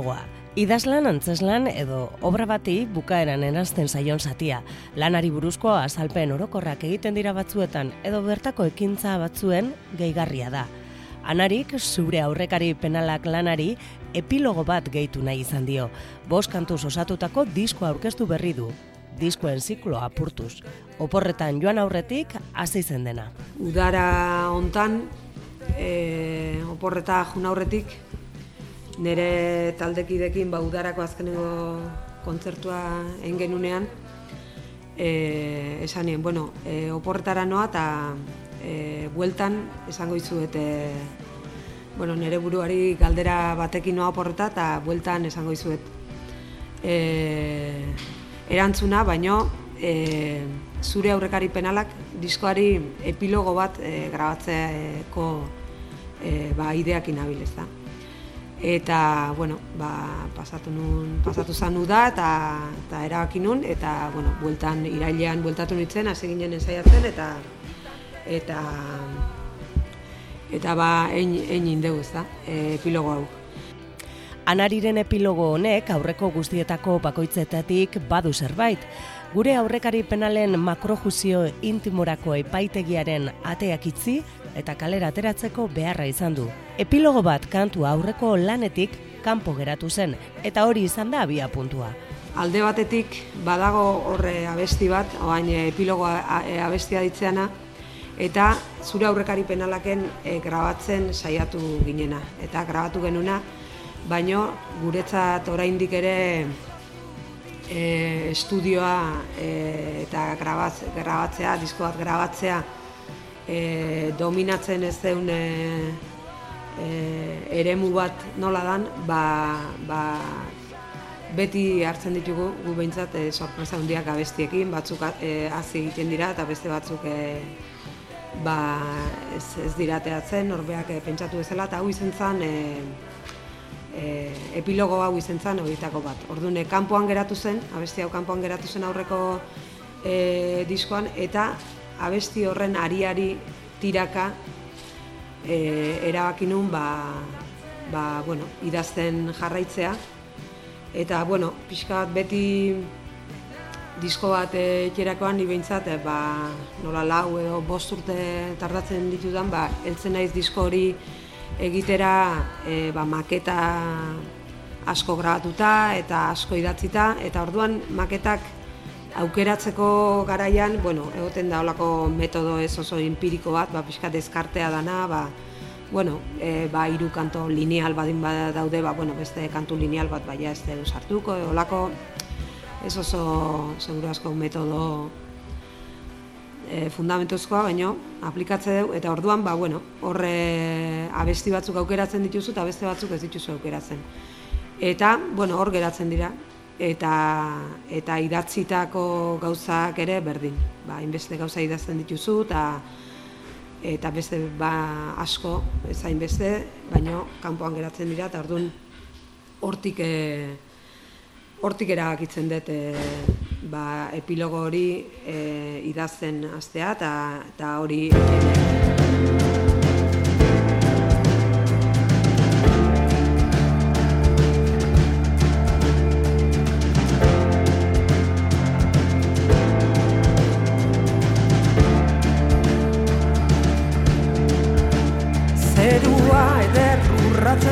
Epilogoa. Idazlan antzeslan edo obra bati bukaeran erazten zaion zatia. Lanari buruzko azalpen orokorrak egiten dira batzuetan edo bertako ekintza batzuen gehigarria da. Anarik zure aurrekari penalak lanari epilogo bat gehitu nahi izan dio. Bos kantuz osatutako disko aurkeztu berri du. Diskoen ziklo apurtuz. Oporretan joan aurretik hasi zen dena. Udara hontan e, oporreta jun aurretik nire taldekidekin ba udarako azkenengo kontzertua egin genunean e, esanien, bueno, e, oporretara noa eta e, bueltan esango izuet e, bueno, nire buruari galdera batekin noa oporreta eta bueltan esango izuet e, erantzuna, baino e, zure aurrekari penalak diskoari epilogo bat e, grabatzeeko e, ba, ideak inabilez da eta bueno, ba, pasatu nun, pasatu zanu da eta eta erabaki nun eta bueno, bueltan irailean bueltatu nitzen hasi ginen ensaiatzen eta eta eta ba ein ein indegu, ezta? E, epilogo hau. Anariren epilogo honek aurreko guztietako bakoitzetatik badu zerbait. Gure aurrekari penalen makrojuzio intimorako epaitegiaren ateak itzi eta kalera ateratzeko beharra izan du. Epilogo bat kantu aurreko lanetik kanpo geratu zen eta hori izan da abia puntua. Alde batetik badago horre abesti bat, oain epilogoa e, abestia ditzeana, eta zure aurrekari penalaken e, grabatzen saiatu ginena. Eta grabatu genuna, baino guretzat oraindik ere e, estudioa e, eta grabatzea, disko bat grabatzea, e, dominatzen ez deun e, e, eremu bat nola dan, ba, ba, beti hartzen ditugu gu behintzat e, sorpresa hundiak abestiekin, batzuk e, hazi egiten dira eta beste batzuk e, ba, ez, ez dirateatzen, norbeak e, pentsatu ezela, eta hau izen zen, e, e, epilogo hau izen zen horietako bat. Orduan, kanpoan geratu zen, abesti hau kanpoan geratu zen aurreko e, diskoan, eta abesti horren ariari tiraka e, erabaki nun ba, ba, bueno, idazten jarraitzea. Eta bueno, pixka bat beti disko bat etxerakoan ni behintzat e, ba, nola lau edo bost urte tardatzen ditudan ba, eltzen naiz disko hori egitera e, ba, maketa asko grabatuta eta asko idatzita. Eta orduan maketak aukeratzeko garaian, bueno, egoten da olako metodo ez oso empiriko bat, ba, pixka deskartea dana, ba, bueno, e, ba, iru kanto lineal badin bada daude, ba, bueno, beste kantu lineal bat baina ez dut sartuko, e, olako ez oso seguru asko metodo e, fundamentuzkoa, baino aplikatze dugu, eta orduan, ba, bueno, horre abesti batzuk aukeratzen dituzu eta beste batzuk ez dituzu aukeratzen. Eta, bueno, hor geratzen dira, eta eta idatzitako gauzak ere berdin. Ba, inbeste gauza idazten dituzu eta eta beste ba asko ezain beste, baino kanpoan geratzen dira eta ordun hortik e, hortik erabakitzen dut e, ba, epilogo hori e, idazten hastea eta eta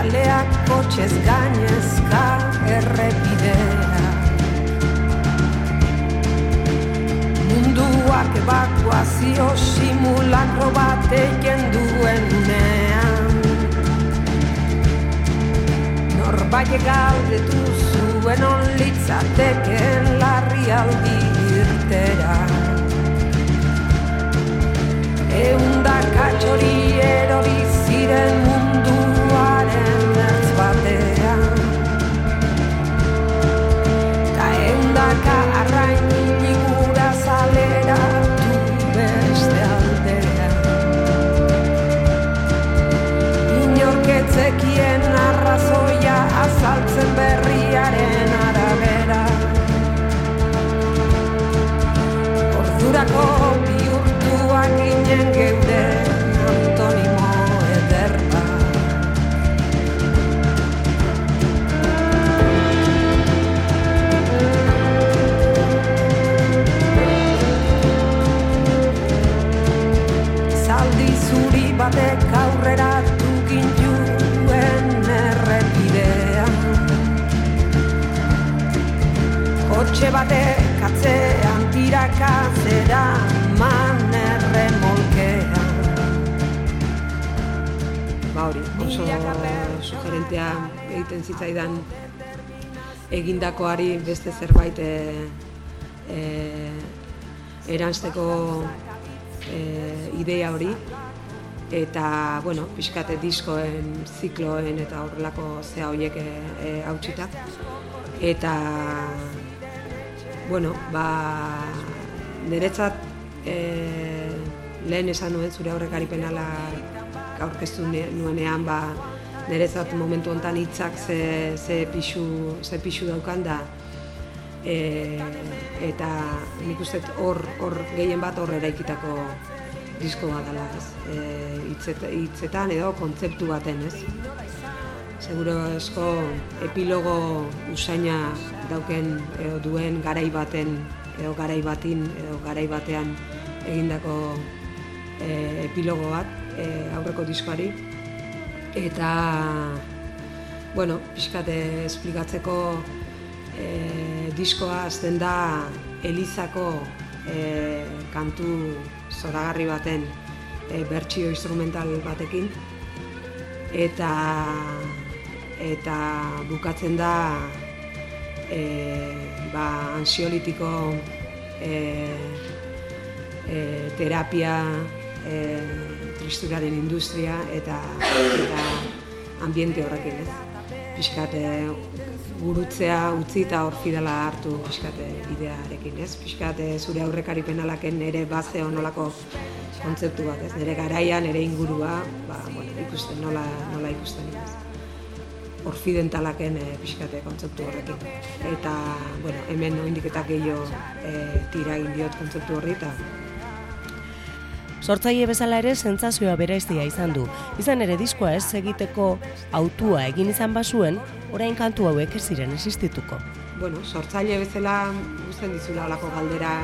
hori kotxez gainezka errepidea. Munduak evakuazio simulakro bat eken duen unean. Norbaie galdetu zuen onlitzateken larri aldi irtera. Eundaka txori erori ziren azaltzen berriaren arabera tiraka zera manerre molkea Ba hori, oso sugerentea egiten zitzaidan egindakoari beste zerbait e, e, eransteko e, idea hori. Eta, bueno, pixkate diskoen, zikloen eta horrelako zea horiek e, e, hautsita. Eta, bueno, ba, niretzat e, lehen esan nuen zure aurrekari penala aurkeztu nuenean, ba, niretzat momentu hontan hitzak ze, ze, pixu, ze pixu daukan da, e, eta nik uste hor, hor gehien bat hor eraikitako disko bat dela, ez? E, hitzetan edo kontzeptu baten, ez? Seguro esko epilogo usaina dauken edo duen garai baten edo garai batin edo garai batean egindako e, epilogo bat e, aurreko diskoari. Eta bueno, pixkate esplikatzeko e, diskoa azten da Elizako e, kantu zoragarri baten e, bertsio instrumental batekin. Eta eta bukatzen da e, ba, ansiolitiko e, e, terapia e, tristuraren industria eta, eta ambiente horrekin ez. Piskat, gurutzea utzi eta hor fidela hartu pixkate idearekin, ez? Pixkate zure aurrekari penalaken ere baze onolako kontzeptu bat, ez? Nere garaian, nere ingurua, ba, bueno, ikusten, nola, nola ikusten, ez? Orfidentalaken e, pixkate kontzeptu horrekin. Eta, bueno, hemen oindiketak gehiago e, tira diot kontzeptu horri, eta Sortzaile bezala ere sentsazioa bereiztia izan du. Izan ere diskoa ez egiteko autua egin izan basuen, orain kantu hauek ez ziren existituko. Bueno, sortzaile bezala guztien dizula olako galdera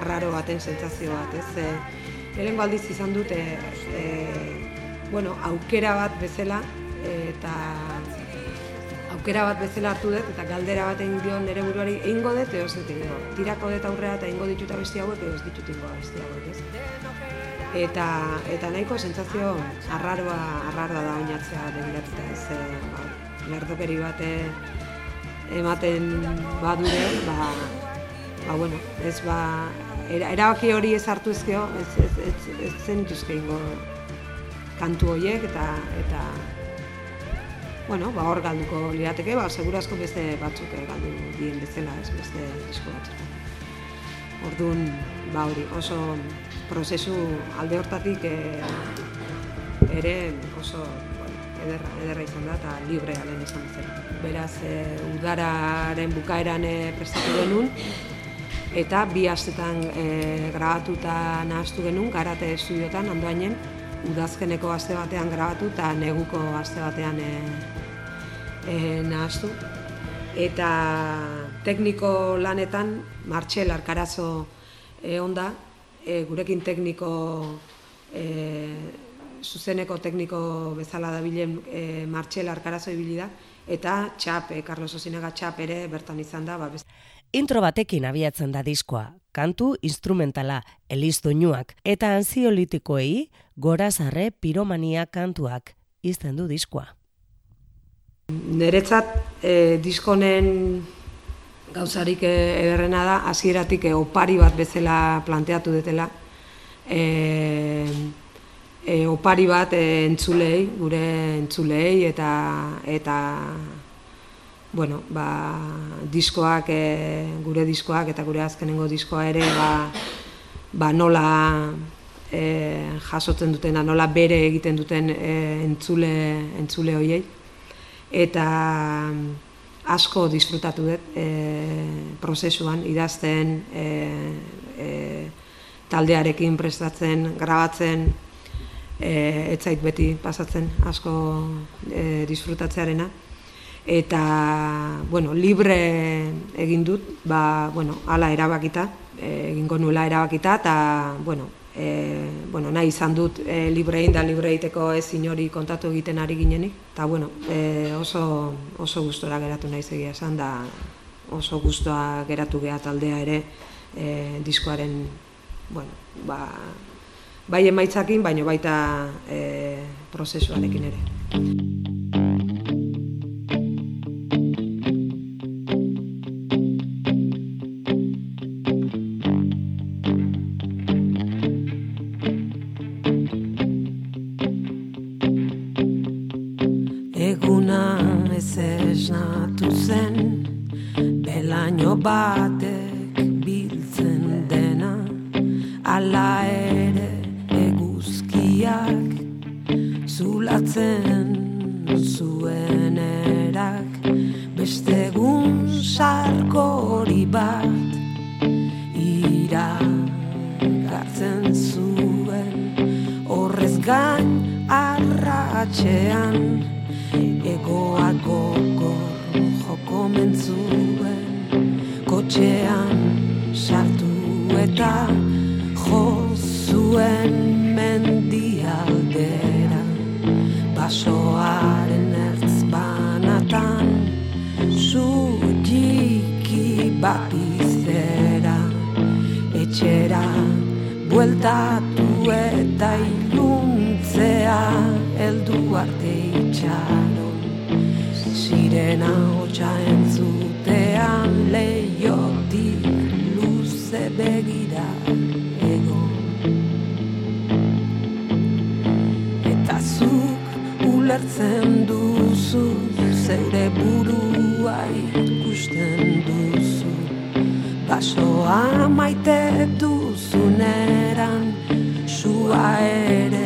arraro baten sentsazio bat, ez? E, Helen izan dute, e, bueno, aukera bat bezala, eta aukera bat bezala hartu dut, eta galdera bat egin dion nire buruari egingo dut, edo ez Tirako dut aurrera eta egingo dituta besti hauek, edo ez ditut ingo besti hauek, ez? eta eta nahiko sentsazio arraroa arraroa da oinatzea begiratzea ez e, ba, lerdokeri bate ematen badure ba ba bueno ez ba erabaki hori ez hartu ezkeo ez ez ez, ez zen ingo kantu horiek eta eta bueno ba hor galduko lirateke ba segurazko beste batzuk galdu dien bezala ez beste disko batzuk Orduan, ba hori, oso prozesu alde hortatik e, ere oso bueno, ederra, ederra izan da eta libre alen izan zen. Beraz, e, udararen bukaeran e, prestatu genuen, eta bi astetan e, grabatuta nahaztu genuen, garate estudiotan, handoainen, udazkeneko aste batean grabatu eta neguko aste batean e, e, nahaztu. Eta tekniko lanetan, Martxel Arkarazo e, onda, e, gurekin tekniko e, zuzeneko tekniko bezala dabilen e, Martxel Arkarazo ibili da eta Txap, e, Carlos Osinaga Txap ere bertan izan da. Ba, Intro batekin abiatzen da diskoa, kantu instrumentala, eliz doinuak, eta anziolitikoei gorazarre piromania kantuak izten du diskoa. Neretzat e, diskonen gauzarik eh, ederrena da, hasieratik eh, opari bat bezala planteatu detela. E, e, opari bat e, entzulei, gure entzulei, eta, eta bueno, ba, diskoak, e, gure diskoak eta gure azkenengo diskoa ere, ba, ba nola e, jasotzen dutena, nola bere egiten duten e, entzule, entzule hoiei. Eta asko disfrutatu dut e, prozesuan, idazten, e, e, taldearekin prestatzen, grabatzen, e, etzait beti pasatzen asko e, disfrutatzearena. Eta, bueno, libre egin dut, ba, bueno, ala erabakita, e, egingo nuela erabakita, eta, bueno, e, bueno, nahi izan dut e, librein da libreiteko ez inori kontatu egiten ari ginenik. Eta bueno, e, oso, oso gustora geratu nahi zegia esan da oso gustoa geratu geha taldea ere e, diskoaren bueno, ba, bai emaitzakin, baino baita e, prozesuarekin ere. Batek biltzen dena ala ere eguzkiak zulatzen zuen erak. Beste egun sarkori bat ira gartzen zuen horrez gain arratxean egoak gogor joko mentzuen kotxean sartu eta jo zuen mendialdera basoaren ertz banatan zutiki bat izera etxera bueltatu eta iluntzea eldu arte itxaron. Sirena hotxa entzutean leiotik luze begira ego. Eta zuk ulertzen duzu zeure burua ikusten duzu. Basoa maite duzuneran sua ere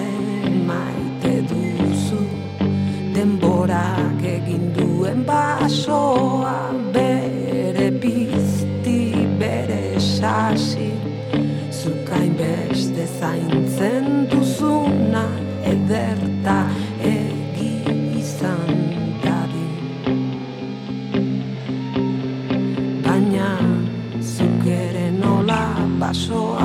nola basoa